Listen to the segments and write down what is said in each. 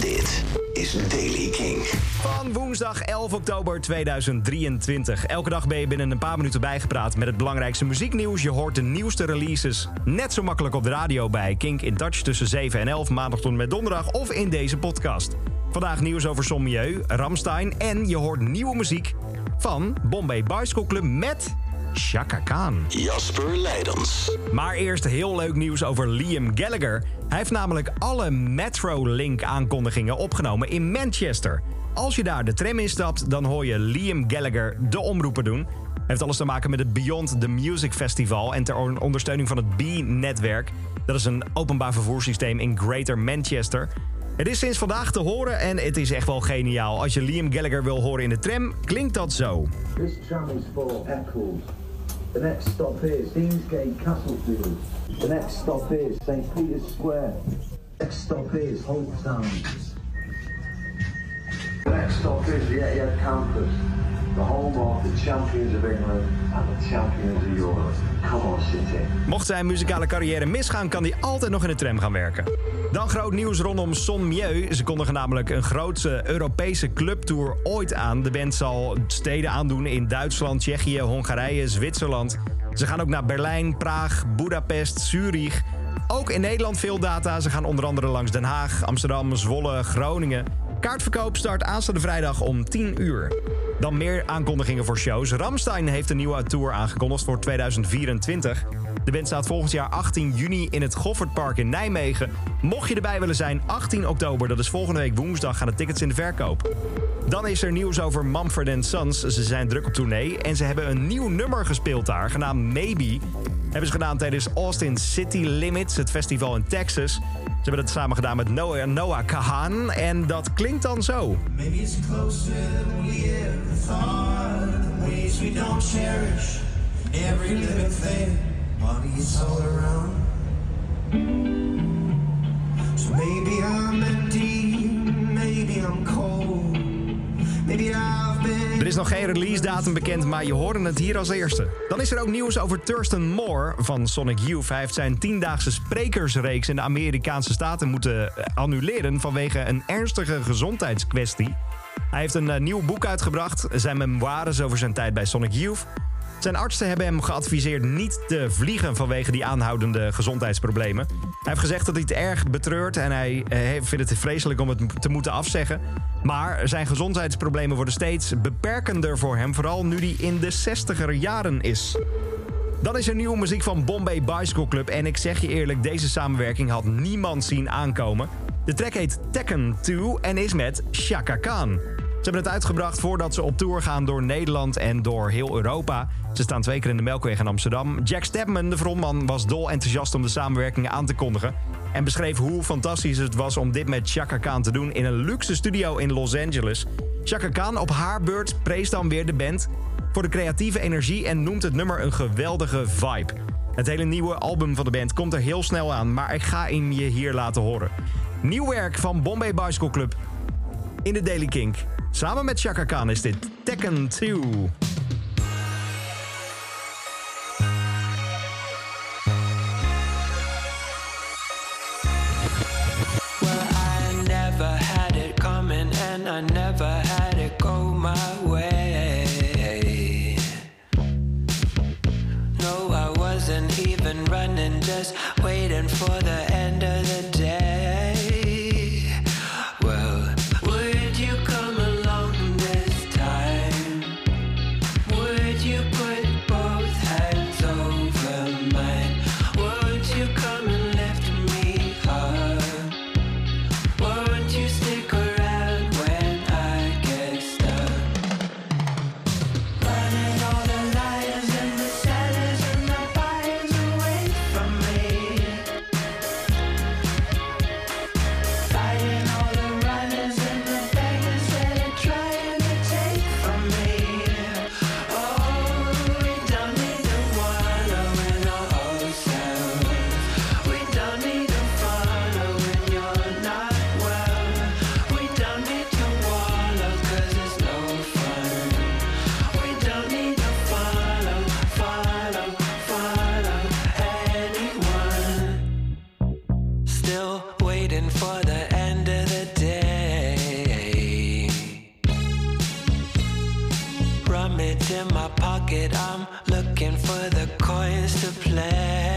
Dit is Daily King. Van woensdag 11 oktober 2023. Elke dag ben je binnen een paar minuten bijgepraat met het belangrijkste muzieknieuws. Je hoort de nieuwste releases net zo makkelijk op de radio bij Kink in Touch tussen 7 en 11 maandag tot en met donderdag of in deze podcast. Vandaag nieuws over Sommieu, Ramstein en je hoort nieuwe muziek van Bombay Bicycle Club met Chaka Khan. Jasper Leidens. Maar eerst heel leuk nieuws over Liam Gallagher. Hij heeft namelijk alle Metrolink aankondigingen opgenomen in Manchester. Als je daar de tram instapt, dan hoor je Liam Gallagher de omroepen doen. Heeft alles te maken met het Beyond the Music Festival en ter ondersteuning van het B-netwerk. Dat is een openbaar vervoerssysteem in Greater Manchester. Het is sinds vandaag te horen en het is echt wel geniaal. Als je Liam Gallagher wil horen in de tram, klinkt dat zo. This tram is for Eccles. The next stop is Deansgate Castlefield. The next stop is St. Peter's Square. Next stop is Hope Town. The next stop is the Etihad Campus. The home of the champions of England and the champions of Europe. Come on, City. Mocht zijn muzikale carrière misgaan, kan hij altijd nog in de tram gaan werken. Dan groot nieuws rondom Son Mieu. Ze kondigen namelijk een grootste Europese clubtour ooit aan. De band zal steden aandoen in Duitsland, Tsjechië, Hongarije, Zwitserland. Ze gaan ook naar Berlijn, Praag, Budapest, Zurich. Ook in Nederland veel data. Ze gaan onder andere langs Den Haag, Amsterdam, Zwolle, Groningen. Kaartverkoop start aanstaande vrijdag om 10 uur. Dan meer aankondigingen voor shows. Ramstein heeft een nieuwe tour aangekondigd voor 2024. De band staat volgend jaar 18 juni in het Goffertpark in Nijmegen. Mocht je erbij willen zijn, 18 oktober, dat is volgende week woensdag, gaan de tickets in de verkoop. Dan is er nieuws over Mumford Sons. Ze zijn druk op tournee en ze hebben een nieuw nummer gespeeld daar, genaamd Maybe. Hebben ze gedaan tijdens Austin City Limits, het festival in Texas. Ze hebben het samen gedaan met Noah, Noah Kahan en dat klinkt dan zo. Maybe it's closer than we ever. The ways we don't cherish every living thing. All around. Maybe I'm maybe I'm cold. Maybe I've been. Er is nog geen release datum bekend, maar je hoorde het hier als eerste. Dan is er ook nieuws over Thurston Moore van Sonic Youth. Hij heeft zijn tiendaagse sprekersreeks in de Amerikaanse staten moeten eh, annuleren vanwege een ernstige gezondheidskwestie. Hij heeft een eh, nieuw boek uitgebracht, zijn memoires over zijn tijd bij Sonic Youth. Zijn artsen hebben hem geadviseerd niet te vliegen vanwege die aanhoudende gezondheidsproblemen. Hij heeft gezegd dat hij het erg betreurt en hij eh, vindt het vreselijk om het te moeten afzeggen. Maar zijn gezondheidsproblemen worden steeds beperkender voor hem, vooral nu hij in de 60er jaren is. Dan is er nieuwe muziek van Bombay Bicycle Club en ik zeg je eerlijk, deze samenwerking had niemand zien aankomen. De track heet Tekken 2 en is met Chaka Khan. Ze hebben het uitgebracht voordat ze op tour gaan door Nederland en door heel Europa. Ze staan twee keer in de Melkweg in Amsterdam. Jack Stepman, de frontman, was dol enthousiast om de samenwerking aan te kondigen. En beschreef hoe fantastisch het was om dit met Chaka Khan te doen in een luxe studio in Los Angeles. Chaka Khan op haar beurt prees dan weer de band voor de creatieve energie en noemt het nummer een geweldige vibe. Het hele nieuwe album van de band komt er heel snel aan, maar ik ga hem je hier laten horen. Nieuw werk van Bombay Bicycle Club in de Daily Kink. Samen met Chaka Khan is dit Tekken 2. Well, I in my pocket. I'm looking for the coins to play.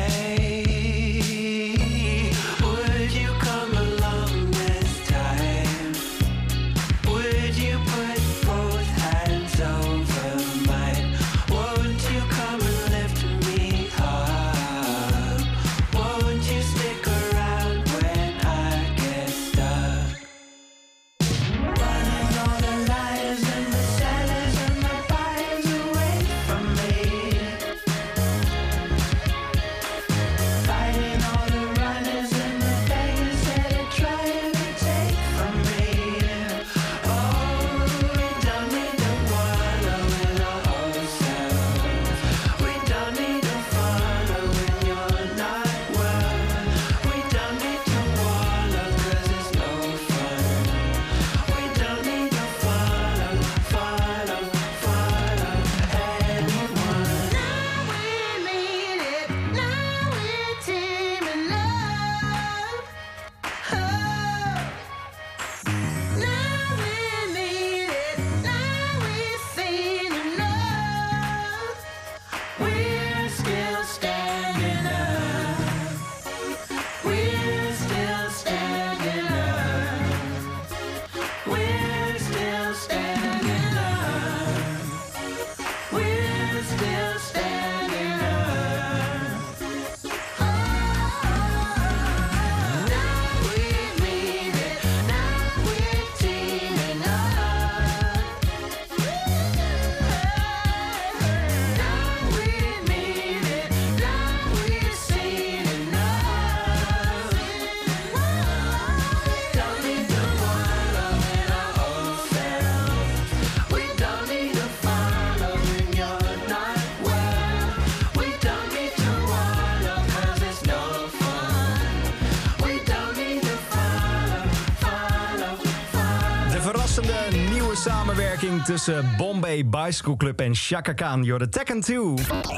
nieuwe samenwerking tussen Bombay Bicycle Club en Shaka Khan. You're the Tekken 2.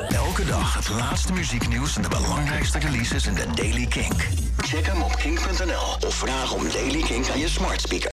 Elke dag het laatste muzieknieuws en de belangrijkste releases in de Daily Kink. Check hem op kink.nl of vraag om Daily Kink aan je smart speaker.